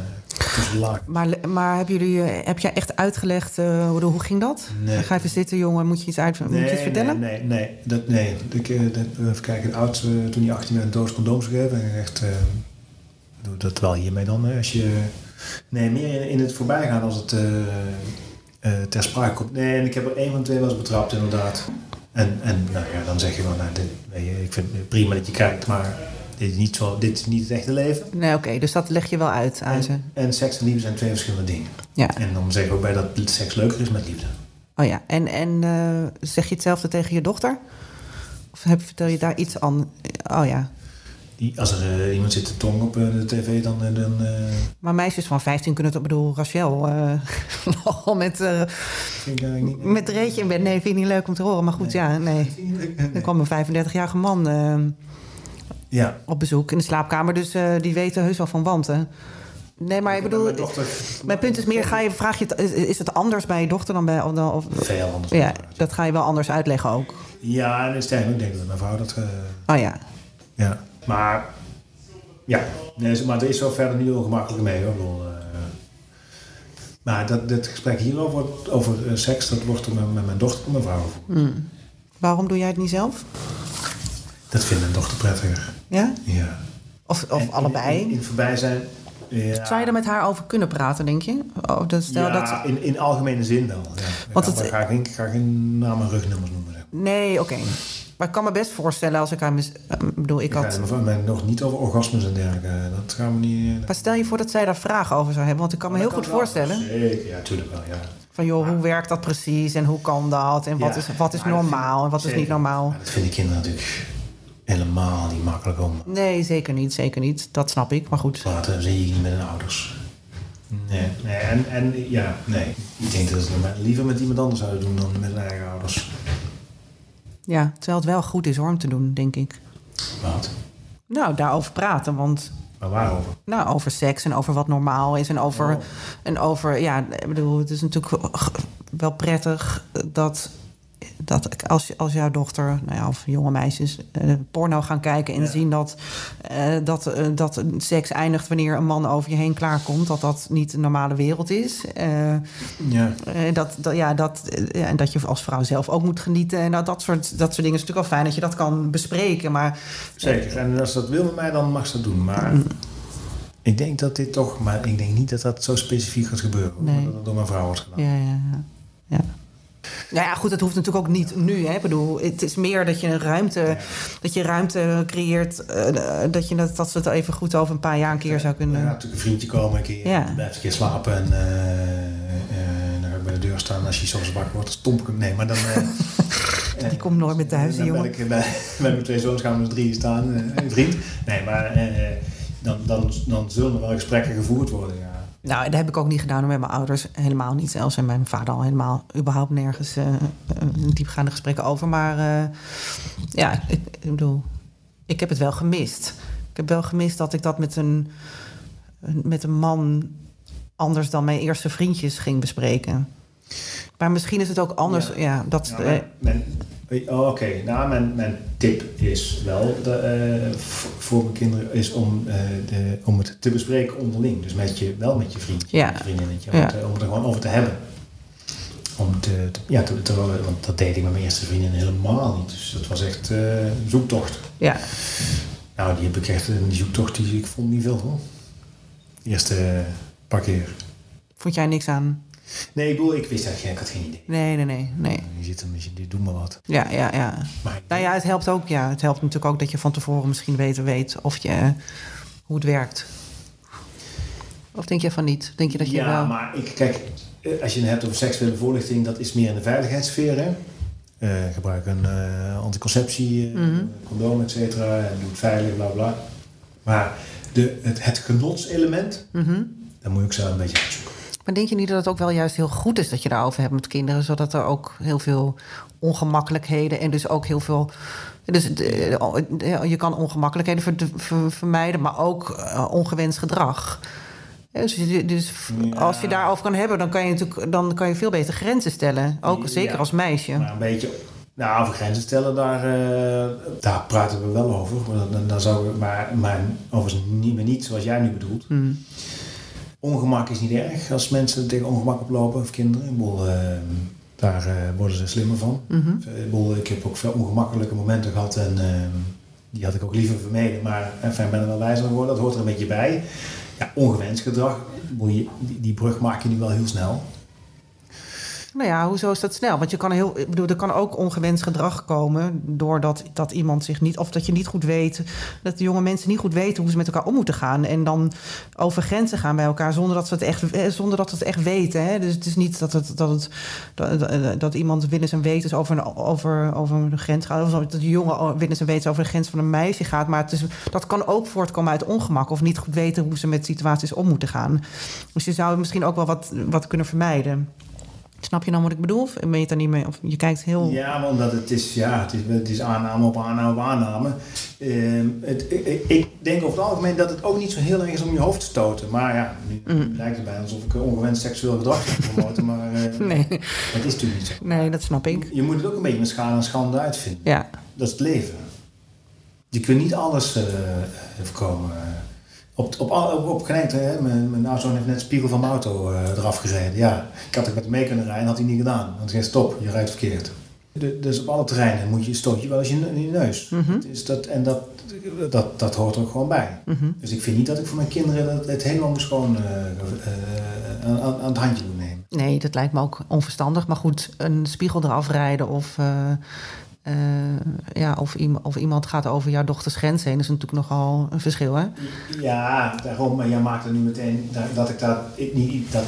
Maar, maar hebben jullie, heb jij echt uitgelegd, hoe, hoe ging dat? Nee. Ga even zitten, jongen, moet je iets, uit, nee, moet je iets vertellen? Nee, nee, nee. Dat, nee. Ik, even kijken, oud, toen hij 18 werd een doos condooms gegeven. En echt, doe dat wel hiermee dan. Als je, nee, meer in, in het voorbijgaan als het uh, ter sprake komt. Nee, en ik heb er één van twee wel eens betrapt, inderdaad. En, en nou ja, dan zeg je wel, nou, dit, ik vind het prima dat je kijkt, maar dit is niet, zo, dit is niet het echte leven. Nee, oké, dus dat leg je wel uit aan en, ze. En seks en liefde zijn twee verschillende dingen. Ja. En dan zeg ik ook bij dat seks leuker is met liefde. Oh ja, en, en uh, zeg je hetzelfde tegen je dochter? Of heb, vertel je daar iets aan? Oh ja. Die, als er uh, iemand zit te tong op uh, de tv, dan... dan. Maar meisjes van 15 kunnen het... Ik bedoel, Rachel, <laughs> nogal met... niet, met Reetje in bed. Nee, vind ik niet leuk om te horen. Maar goed, nee. ja, nee. <laughs> nee. Er kwam een 35-jarige man ja. op bezoek in de slaapkamer. Dus die weten heus wel van wanten. Nee, maar ik bedoel... Mijn, dochter, mijn punt is meer, ga je, vraag je, is het anders bij je dochter dan bij... Of, of, Veel anders. Ja, dat ga je wel anders uitleggen ook. Ja, en sterker, ik denk dat mijn vrouw dat... Oh ja. Ja. Maar ja, nee, maar er is wel verder niet ongemakkelijk mee hoor. Bedoel, uh, maar dat, dat gesprek hierover, over uh, seks, dat wordt er met, met mijn dochter en mijn vrouw over. Mm. Waarom doe jij het niet zelf? Dat vindt mijn dochter prettiger. Ja? Ja. Of, of en allebei? In, voorbij zijn. Ja. Zou je er met haar over kunnen praten, denk je? Oh, stel ja, dat... in, in algemene zin wel. Ja. Want ik het... ga, geen, ga geen naam en rugnummers noemen. Zeg. Nee, oké. Okay. Maar ik kan me best voorstellen als ik haar... Mis... Ik bedoel, ik, ik had... ga nog niet over orgasmes en dergelijke. Dat gaan we niet... Maar stel je voor dat zij daar vragen over zou hebben. Want ik kan me oh, heel goed voorstellen. Zeker, ja, tuurlijk wel, ja. Van joh, hoe werkt dat precies? En hoe kan dat? En wat ja, is, wat is normaal en wat is niet normaal? Dat vinden kinderen natuurlijk helemaal niet makkelijk om... Nee, zeker niet, zeker niet. Dat snap ik, maar goed. Later zie je niet met hun ouders. Nee, nee en, en ja, nee. Ik denk dat ze het liever met iemand anders zouden doen dan met hun eigen ouders. Ja, terwijl het wel goed is hoor, om te doen, denk ik. Wat? Nou, daarover praten, want... Maar waarover? Nou, over seks en over wat normaal is en over... Oh. En over, ja, ik bedoel, het is natuurlijk wel prettig dat... Dat als, als jouw dochter, nou ja, of jonge meisjes, uh, porno gaan kijken en Ja. zien dat, uh, dat, uh, dat seks eindigt wanneer een man over je heen klaarkomt, dat dat niet de normale wereld is. Ja. dat, dat, ja, dat, en dat je als vrouw zelf ook moet genieten. En nou, dat, soort, dat soort dingen is natuurlijk wel fijn dat je dat kan bespreken. Maar Zeker. En als ze dat wil met mij, dan mag ze dat doen. Maar ik denk dat dit toch... Maar ik denk niet dat dat zo specifiek gaat gebeuren. Nee. Dat het door mijn vrouw wordt gedaan. Ja, ja, ja. ja. Nou ja, goed, dat hoeft natuurlijk ook niet nu. Hè? Ik bedoel, het is meer dat je een ruimte, dat je ruimte creëert. Uh, dat, je dat, dat ze het even goed over een paar jaar een keer zou kunnen. Gaat natuurlijk een vriendje komen een keer. Ja. Blijft een keer slapen. En uh, dan ga ik bij de deur staan. Als je soms wakker wordt, dan stomp ik hem. Nee, maar dan... <laughs> Die komt nooit meer thuis, dan jongen. ben ik bij, <laughs> bij mijn twee zoons gaan we met drieën staan. een vriend. Nee, maar dan, dan, dan zullen er wel gesprekken gevoerd worden, ja. Nou, dat heb ik ook niet gedaan met mijn ouders. Helemaal niet zelfs. En mijn vader al helemaal überhaupt nergens uh, diepgaande gesprekken over. Maar uh, ja, ik, ik, bedoel, ik heb het wel gemist. Ik heb wel gemist dat ik dat met een, met een man anders dan mijn eerste vriendjes ging bespreken. Maar misschien is het ook anders. Ja, ja dat. Ja, mijn, mijn, oh, Oké, okay. nou, mijn, mijn tip is wel de, uh, voor mijn kinderen is om, uh, de, om het te bespreken onderling. Dus met je, wel met je vriendje, ja. met je vriendinnetje, om, te, om het er gewoon over te hebben. Om te, te ja, te, te, want dat deed ik met mijn eerste vriendin helemaal niet. Dus dat was echt uh, een zoektocht. Ja. Nou, die heb ik echt, die zoektocht, die ik vond niet veel hoor. De eerste paar keer. Vond jij niks aan? Nee, ik bedoel, ik wist eigenlijk, ik had geen idee. Nee, nee, nee. nee. Je zit een beetje, doe maar wat. Ja, ja, ja. Maar, nou ja, het helpt ook, ja. Het helpt natuurlijk ook dat je van tevoren misschien beter weet of je, hoe het werkt. Of denk je van niet? Denk je dat je ja, wel... maar ik, kijk, als je het hebt over seksuele voorlichting, dat is meer in de veiligheidssfeer, hè. Uh, gebruik een uh, anticonceptie, mm -hmm. condoom, et cetera. En doe het veilig, bla bla. Maar de, het, het genotselement, mm -hmm. daar moet ik zelf een beetje uitzoeken. Maar denk je niet dat het ook wel juist heel goed is dat je daarover hebt met kinderen, zodat er ook heel veel ongemakkelijkheden en dus ook heel veel. Dus je kan ongemakkelijkheden vermijden, maar ook ongewenst gedrag. Eh, Dus, dus Ja. als je daarover kan hebben, dan kan je natuurlijk dan kan je veel beter grenzen stellen. Ook zeker Ja. als meisje. Maar een beetje, nou, over grenzen stellen, daar, eh, daar praten we wel over. Maar Dan, dan zou ik, maar, maar overigens niet, maar niet zoals jij nu bedoelt. Hmm. Ongemak is niet erg als mensen tegen ongemak oplopen, of kinderen. Ik bedoel, eh, daar eh, worden ze slimmer van. Mhm. Ik, bedoel, ik heb ook veel ongemakkelijke momenten gehad en eh, die had ik ook liever vermeden. Maar enfin, ik ben er wel wijzer geworden, dat hoort er een beetje bij. Ja, ongewenst gedrag, die brug maak je nu wel heel snel. Nou ja, hoezo is dat snel? Want je kan heel, ik bedoel, er kan ook ongewenst gedrag komen doordat dat iemand zich niet, of dat je niet goed weet, dat de jonge mensen niet goed weten hoe ze met elkaar om moeten gaan en dan over grenzen gaan bij elkaar zonder dat ze het echt, eh, zonder dat ze het echt weten. Hè? Dus het is niet dat, het, dat, dat, dat- dat iemand willens en wetens over een, over, over een grens gaat, of dat de jongen willens en wetens over de grens van een meisje gaat. Maar het is, dat kan ook voortkomen uit ongemak of niet goed weten hoe ze met situaties om moeten gaan. Dus je zou misschien ook wel wat, wat kunnen vermijden. Snap je dan wat ik bedoel? Of ben je het niet mee? Of je kijkt heel. Ja, maar omdat het is, ja, het is, het is aanname op aanname op aanname. Ehm, het, ik, ik denk over het algemeen dat het ook niet zo heel erg is om je hoofd te stoten. Maar ja, nu Mm. lijkt het bijna alsof ik ongewenst seksueel gedrag zou promoten. maar eh, <laughs> Nee. dat is natuurlijk niet zo. nee, dat snap ik. Je moet het ook een beetje met schade en schande uitvinden. Ja. Dat is het leven. Je kunt niet alles eh, voorkomen. Op, op, op, op hè. Mijn, mijn oudzoon heeft net de spiegel van mijn auto eh, eraf gereden. Ja, ik had er met hem mee kunnen rijden, had hij niet gedaan. Want hij zei, stop, je rijdt verkeerd. De- dus op alle terreinen moet je, stoot je wel eens je, in je neus. Mhm. Dat is dat, en dat, dat, dat hoort er ook gewoon bij. Mhm. Dus ik vind niet dat ik voor mijn kinderen het, het helemaal moest gewoon eh, eh, aan, aan aan het handje moet nemen. Nee, dat lijkt me ook onverstandig. Maar goed, een spiegel eraf rijden of, eh, ja, of, iemand, of iemand gaat over jouw dochters grens heen, is natuurlijk nogal een verschil, hè? Ja, daarom, maar jij maakt er nu meteen dat- dat ik dat ik niet. Dat,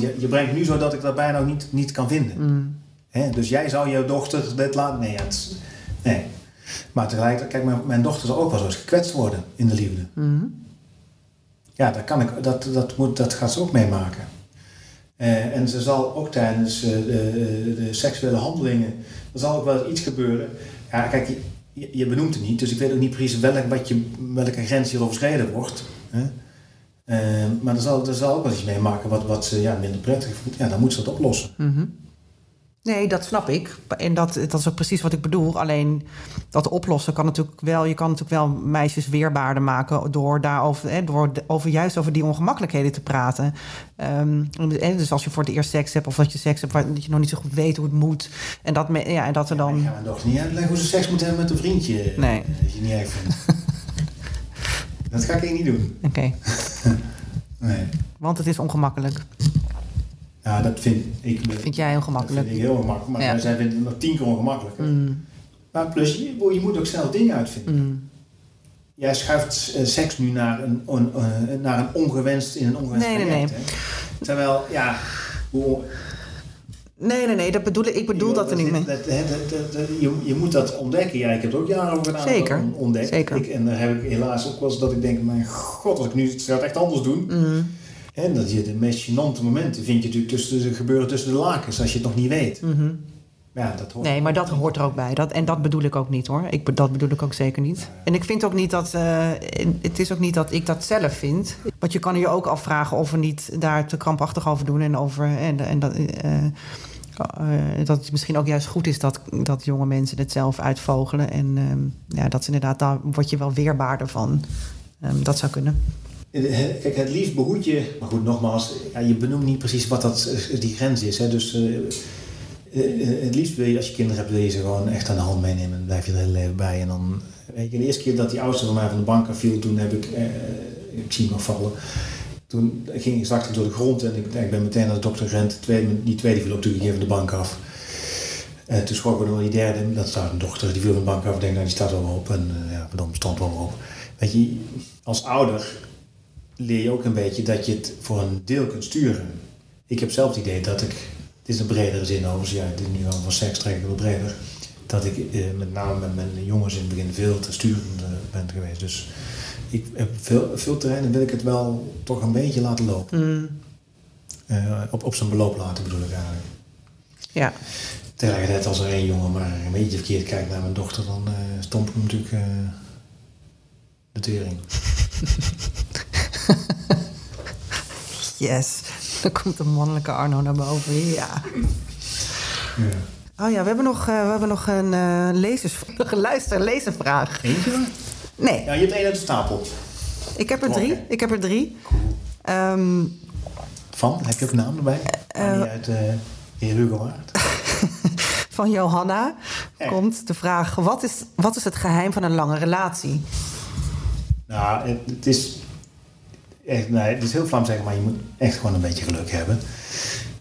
je, je brengt nu zo dat ik dat bijna ook niet, niet kan vinden. Mm. Hè? Dus jij zou jouw dochter dit laten. Nee, het nee. Maar tegelijkertijd, kijk, mijn, mijn dochter zal ook wel zo eens gekwetst worden in de liefde. Mhm. Ja, dat, kan ik, dat, dat, moet, dat gaat ze ook meemaken. Eh, en ze zal ook tijdens eh, de, de seksuele handelingen, er zal ook wel iets gebeuren. Ja, kijk, je, je, benoemt het niet, dus ik weet ook niet precies welk, wat je, welke grens hier overschreden wordt. Hè? Eh, maar er zal, er zal ook wel iets meemaken wat, wat ze ja, minder prettig vindt. Ja, dan moet ze dat oplossen. Mhm. Nee, dat snap ik. En dat, dat is ook precies wat ik bedoel. Alleen dat oplossen kan natuurlijk wel. Je kan natuurlijk wel meisjes weerbaarder maken door daarover, hè, door over, juist over die ongemakkelijkheden te praten. Ehm, en dus als je voor het eerst seks hebt of dat je seks hebt waar dat je nog niet zo goed weet hoe het moet. En dat, me- ja, en dat er Ik dan. ga mijn dochter niet uitleggen hoe ze seks moet hebben met een vriendje. Nee. Als je niet erg vindt. <laughs> dat ga ik niet doen. Oké, <laughs> Nee. want het is ongemakkelijk. Ja, dat vind ik. Vind jij ongemakkelijk? Dat vind ik heel ongemakkelijk. Maar Ja. zij vinden het nog tien keer ongemakkelijker. Mm, Maar plus, je, je moet ook zelf dingen uitvinden. mm. Jij schuift eh, seks nu naar een, on- eh, naar een ongewenst in een ongewenst Nee, nee, hè? Terwijl, ja, hoe, Nee, nee, nee, dat bedoel ik. Bedoel dat er niet mee. dat- je, je moet dat ontdekken. Ja, ik heb er ook jaren over gedaan. Zeker, ontdekt. zeker. Ik, en dan heb ik helaas ook wel eens dat ik denk, mijn god, als ik nu het het echt anders doen. Mm, En dat je de meest gênante momenten vind je natuurlijk tussen de, gebeuren tussen de lakens, als je het nog niet weet. mhm. Ja, dat hoort. Nee, maar dat hoort er ook bij. Dat, en dat bedoel ik ook niet hoor. Ik, dat bedoel ik ook zeker niet. En ik vind ook niet dat. eh, het is ook niet dat ik dat zelf vind. Want je kan je ook afvragen of we niet daar te krampachtig over doen. En, over, en, en dat, eh, eh, dat het misschien ook juist goed is dat, dat jonge mensen het zelf uitvogelen. En ehm, ja, dat is inderdaad, daar word je wel weerbaarder van. Ehm, dat zou kunnen. Eh, Kijk, het liefst behoed je, maar goed, nogmaals, ja, je benoemt niet precies wat dat, eh, die grens is. Hè? Dus eh, eh, eh, het liefst wil je, als je kinderen hebt, wil je ze gewoon echt aan de hand meenemen. Dan blijf je er het hele leven bij. En dan, weet je, de eerste keer dat die oudste van mij van de bank viel, toen heb ik, eh, ik zie hem vallen. Toen ging ik straks door de grond en ik, ik ben meteen naar de dokter gerend. Die tweede viel ook natuurlijk een van de bank af. En toen schrok ik nog die derde, dat staat een dochter, die viel van de bank af. Ik denk, nou, die staat wel op. En ja, verdomme, stond wel op. Weet je, als ouder leer je ook een beetje dat je het voor een deel kunt sturen. Ik heb zelf het idee dat ik, het is een bredere zin overigens, ja, dit nu van seks trek ik breder, dat ik eh, met name met mijn jongens in het begin veel te sturend uh, ben geweest. Dus ik heb veel, veel terreinen wil ik het wel toch een beetje laten lopen. Mm. Uh, op, op zijn beloop laten bedoel ik eigenlijk. Ja. Tegelijkertijd als er één jongen maar een beetje verkeerd kijkt naar mijn dochter, dan uh, stomp ik hem natuurlijk uh, de tering. <laughs> Yes. Dan komt de mannelijke Arno naar boven. Ja. Oh ja, we hebben nog, eh, we hebben nog een eh lezers, <laughs> luister, lezenvraag. Eentje? Nee, Ja, je hebt één uit de stapel. ik heb er drie. Ik heb er drie. Ehm, Van? Heb je ook een naam erbij? Uh, die uit uh, Heer Hugo Waard. <laughs> van Johanna Echt? komt de vraag: wat is, wat is het geheim van een lange relatie? Nou, het, het is... Echt, nee, het is heel Vlaams zeggen, maar je moet echt gewoon een beetje geluk hebben.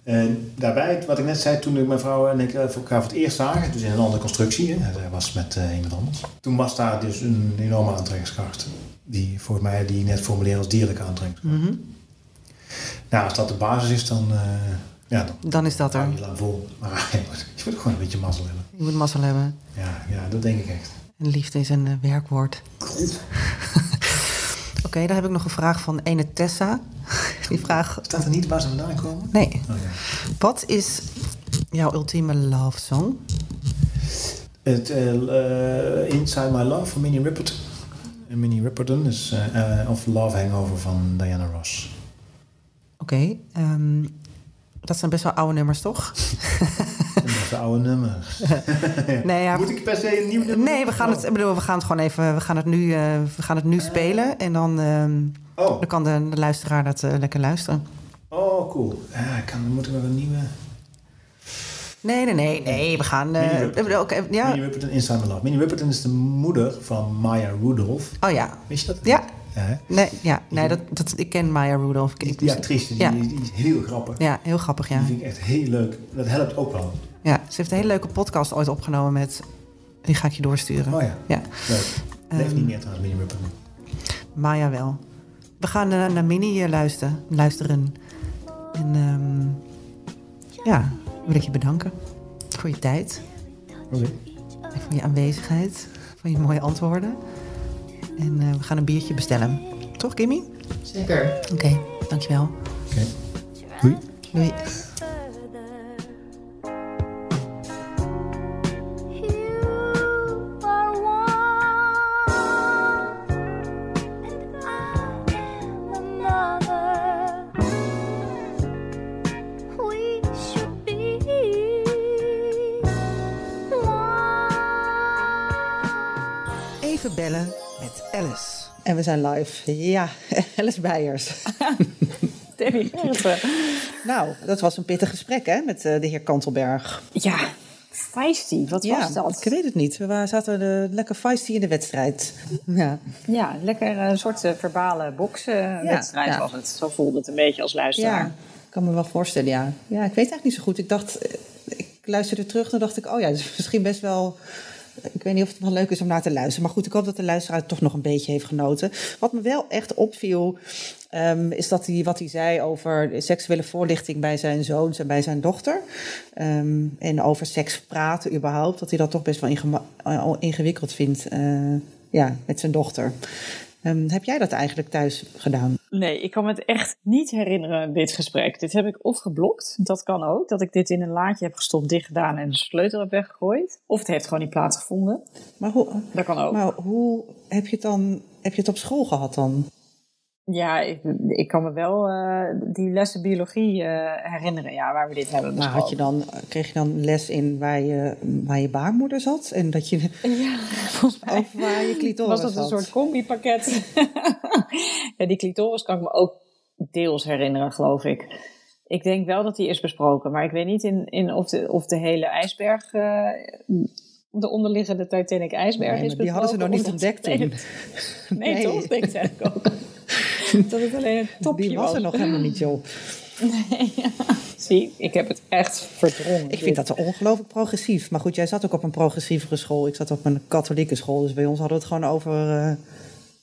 En daarbij, wat ik net zei, toen ik mijn vrouw en ik elkaar voor het eerst zagen, dus in een andere constructie, hè, zij was met uh, iemand anders. Toen was daar dus een enorme aantrekkingskracht, die voor mij die net formuleerde als dierlijke aantrekkingskracht. Mhm. Nou, als dat de basis is, dan, uh, ja, dan, Dan is dat er. je lang vol. Maar <laughs> je moet, je moet gewoon een beetje mazzel hebben. Je moet mazzel hebben. Ja, ja dat denk ik echt. En liefde is een uh, werkwoord. <laughs> Oké, okay, daar heb ik nog een vraag van ene Tessa. <laughs> Die vraag... Staat er niet waar ze vandaan komen? Nee. Oh, ja. Wat is jouw ultieme love song? Het uh, Inside My Love van Minnie Riperton. Minnie Riperton is uh, of Love Hangover van Diana Ross. Oké, okay, um, dat zijn best wel oude nummers, toch? <laughs> wel oude nummers. <laughs> nee, ja, Moet ik per se een nieuw nummer? Nee, we gaan het, ik bedoel, we gaan het gewoon even, we gaan het nu, uh, we gaan het nu spelen en dan, um, oh. dan kan de, de luisteraar dat uh, lekker luisteren. Oh, cool. Ja, kan, dan moet ik een nieuwe. Nee, nee, nee, nee. We gaan. Uh, Minnie Riperton. Okay, ja. Minnie Riperton Inside My Love. Minnie Riperton is de moeder van Maya Rudolph. Oh ja. Wist je dat? Ja. Ja, nee, ja, nee dat, dat, ik ken Maya Rudolph. Die, die actrice, die, ja. die, die, is heel grappig. Ja, heel grappig, ja. Die vind ik echt heel leuk. Dat helpt ook wel. Ja, ze heeft een hele leuke podcast ooit opgenomen met... Die ga ik je doorsturen. Oh ja. ja. Leuk. Leeft um, niet meer trouwens, Minnie Riperton. Maya wel. We gaan uh, naar Minnie uh, luisteren. luisteren. En um, ja, wil ik je bedanken voor je tijd. Oké. Okay. En voor je aanwezigheid. Voor je mooie antwoorden. En uh, we gaan een biertje bestellen. Toch, Kimmy? Zeker. Oké, okay, dankjewel. Oké. Okay. Doei. Doei. En we zijn live. Ja, <laughs> Alice Beijers. Debbie Gerritsen. Nou, dat was een pittig gesprek hè, met uh, de heer Kantelberg. Ja, feisty. Wat ja, was dat? Ik weet het niet. We zaten uh, lekker feisty in de wedstrijd. <laughs> Ja, ja lekker een soort verbale bokswedstrijd ja, ja. was het. Zo voelde het een beetje als luisteraar. Ja, ik kan me wel voorstellen, ja. Ja, ik weet eigenlijk niet zo goed. Ik dacht, ik luisterde terug en dacht ik, oh ja, <laughs> dat is misschien best wel ik weet niet of het wel leuk is om naar te luisteren. Maar goed, ik hoop dat de luisteraar toch nog een beetje heeft genoten. Wat me wel echt opviel, um, is dat hij wat hij zei over seksuele voorlichting bij zijn zoons en bij zijn dochter. Um, en over seks praten überhaupt. Dat hij dat toch best wel inge ingewikkeld vindt uh, ja, met zijn dochter. Um, heb jij dat eigenlijk thuis gedaan? Nee, ik kan me het echt niet herinneren, dit gesprek. Dit heb ik of geblokt, dat kan ook. Dat ik dit in een laadje heb gestopt, dicht gedaan en de sleutel heb weggegooid. Of het heeft gewoon niet plaatsgevonden. Maar hoe, dat kan ook. Maar hoe heb je het dan, heb je het op school gehad dan? Ja, ik, ik kan me wel uh, die lessen biologie uh, herinneren, ja, waar we dit hebben besproken. Had je dan, kreeg je dan les in waar je, waar je baarmoeder zat? En dat je, <laughs> ja, volgens mij of waar je clitoris was dat een soort combipakket. <laughs> ja, die clitoris kan ik me ook deels herinneren, geloof ik. Ik denk wel dat die is besproken, maar ik weet niet in, in of, de, of de hele ijsberg... Uh, de onderliggende Titanic ijsberg nee, is Die hadden ze nog niet ontdekt toen. Nee, <laughs> nee, nee. toch? Denk ik ook. <laughs> dat het alleen een topje Die was was. er nog helemaal niet, joh. Nee, ja. Zie, ik heb het echt verdrongen. Ik vind dat ongelooflijk progressief. Maar goed, jij zat ook op een progressievere school. Ik zat op een katholieke school. Dus bij ons hadden we het gewoon over... Uh,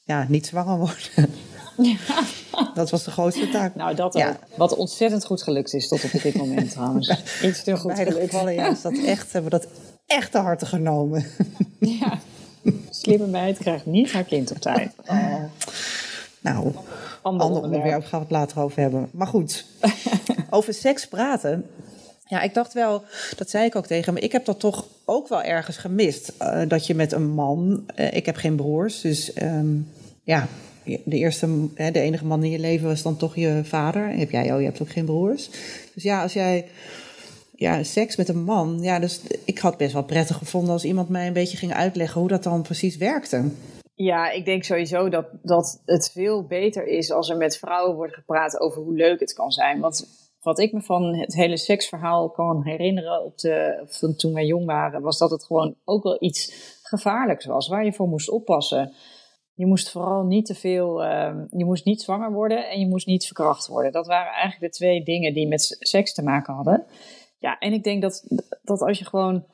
ja, niet zwanger worden. Ja. Dat was de grootste taak. Nou, dat Ja. ook. Wat ontzettend goed gelukt is tot op dit moment trouwens. <laughs> Iets te goed Beide gelukt. gevallen ja, is dat echt, hebben we dat echt te harte genomen. Ja. <laughs> Slimme meid krijgt niet haar kind op tijd. Oh. Nou, Ander ander onderwerp. gaan we het later over hebben. Maar goed, <laughs> over seks praten. Ja, ik dacht wel, dat zei ik ook tegen hem. Ik heb dat toch ook wel ergens gemist. eh, dat je met een man, eh, ik heb geen broers, dus ehm, ja, de eerste, hè, de enige man in je leven was dan toch je vader. Heb jij, oh, je hebt ook geen broers. Dus ja, als jij ja, seks met een man. Ja, dus ik had best wel prettig gevonden als iemand mij een beetje ging uitleggen hoe dat dan precies werkte. Ja, ik denk sowieso dat, dat het veel beter is als er met vrouwen wordt gepraat over hoe leuk het kan zijn. Want wat ik me van het hele seksverhaal kan herinneren op de, van toen wij jong waren, was dat het gewoon ook wel iets gevaarlijks was, waar je voor moest oppassen. Je moest vooral niet te veel, uh, je moest niet zwanger worden en je moest niet verkracht worden. Dat waren eigenlijk de twee dingen die met seks te maken hadden. Ja, en ik denk dat, dat als je gewoon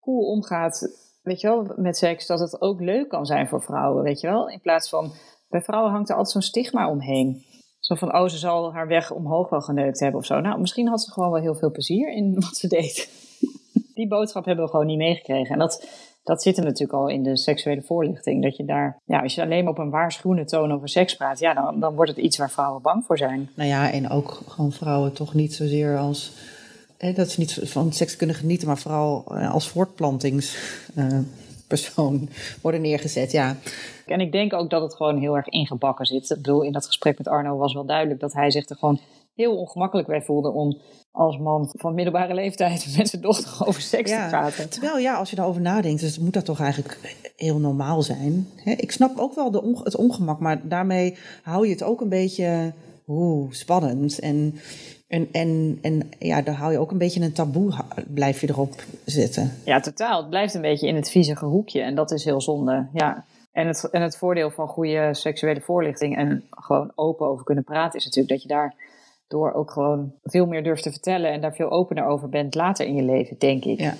cool omgaat, weet je wel, met seks, dat het ook leuk kan zijn voor vrouwen, weet je wel. In plaats van, bij vrouwen hangt er altijd zo'n stigma omheen. Zo van, oh, ze zal haar weg omhoog wel geneukt hebben of zo. Nou, misschien had ze gewoon wel heel veel plezier in <laughs> wat ze deed. Die boodschap hebben we gewoon niet meegekregen. En dat, dat zit er natuurlijk al in de seksuele voorlichting. Dat je daar, ja, als je alleen maar op een waarschuwende toon over seks praat, ja, dan, dan wordt het iets waar vrouwen bang voor zijn. Nou ja, en ook gewoon vrouwen toch niet zozeer als dat ze niet van seks kunnen genieten, maar vooral eh, als voortplantingspersoon <laughs> worden neergezet. Ja. En ik denk ook dat het gewoon heel erg ingebakken zit. Ik bedoel, in dat gesprek met Arno was wel duidelijk dat hij zich er gewoon heel ongemakkelijk bij voelde om als man van middelbare leeftijd <laughs> met zijn dochter over seks te praten. Terwijl ja, als je daarover nadenkt, dus moet dat toch eigenlijk heel normaal zijn. ik snap ook wel de het ongemak, maar daarmee hou je het ook een beetje oeh, spannend. En en, en, en ja, dan hou je ook een beetje een taboe, blijf je erop zitten. Ja, totaal. Het blijft een beetje in het viezige hoekje en dat is heel zonde. Ja. En het, en het voordeel van goede seksuele voorlichting en gewoon open over kunnen praten is natuurlijk dat je daar door ook gewoon veel meer durft te vertellen en daar veel opener over bent later in je leven, denk ik. Ja.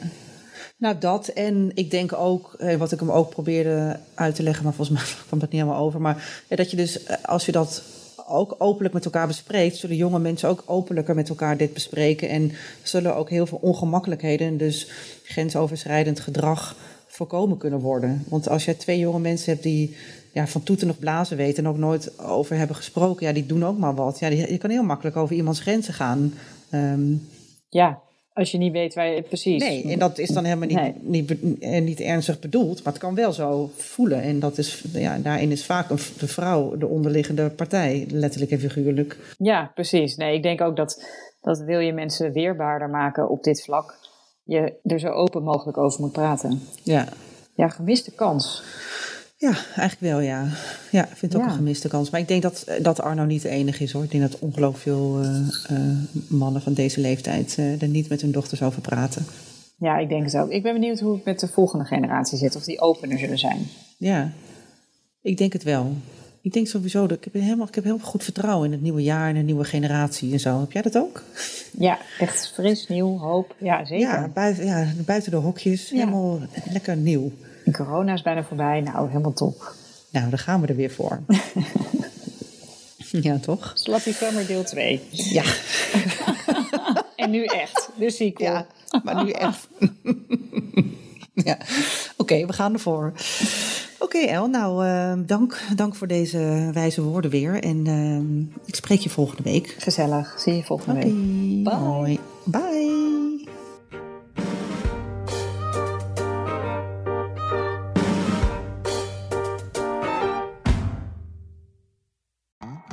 Nou, dat. En ik denk ook, eh, wat ik hem ook probeerde uit te leggen, maar volgens mij <laughs> kwam dat niet helemaal over. Maar dat je dus, eh, als je dat ook openlijk met elkaar bespreekt, zullen jonge mensen ook openlijker met elkaar dit bespreken. En zullen ook heel veel ongemakkelijkheden, dus grensoverschrijdend gedrag, voorkomen kunnen worden. Want als je twee jonge mensen hebt die ja, van toeten nog blazen weten en ook nooit over hebben gesproken, ja, die doen ook maar wat. Ja, die, je kan heel makkelijk over iemands grenzen gaan. Ehm, ja, als je niet weet waar je precies. Nee, en dat is dan helemaal niet, niet, eh, niet, ernstig bedoeld, maar het kan wel zo voelen. En dat is, ja, daarin is vaak een, de vrouw de onderliggende partij, letterlijk en figuurlijk. Ja, precies. Nee, ik denk ook dat, dat wil je mensen weerbaarder maken op dit vlak, je er zo open mogelijk over moet praten. Ja. Ja, gemiste kans. Ja, eigenlijk wel, ja. Ja, ik vind het ook een gemiste kans. Maar ik denk dat, eh, dat Arno niet de enige is hoor. Ik denk dat ongelooflijk veel uh, uh, mannen van deze leeftijd uh, er niet met hun dochters over praten. Ja, ik denk het ook. Ik ben benieuwd hoe het met de volgende generatie zit. Of die opener zullen zijn. Ja, ik denk het wel. Ik denk sowieso, dat ik heb, helemaal, ik heb heel goed vertrouwen in het nieuwe jaar en de nieuwe generatie en zo. Heb jij dat ook? Ja, echt fris, nieuw, hoop. Ja, zeker. Ja, buiten, ja, buiten de hokjes. Helemaal lekker nieuw. En corona is bijna voorbij. Nou, helemaal top. Nou, dan gaan we er weer voor. <laughs> ja, toch? Slappy Summer deel 2. Ja. <laughs> en nu echt. De sequel. Ja, maar nu echt. <laughs> ja. Oké, we gaan ervoor. Oké, El, nou, uh, dank, dank voor deze wijze woorden weer. En uh, ik spreek je volgende week. Gezellig. Zie je volgende okay. week. Bye. Bye.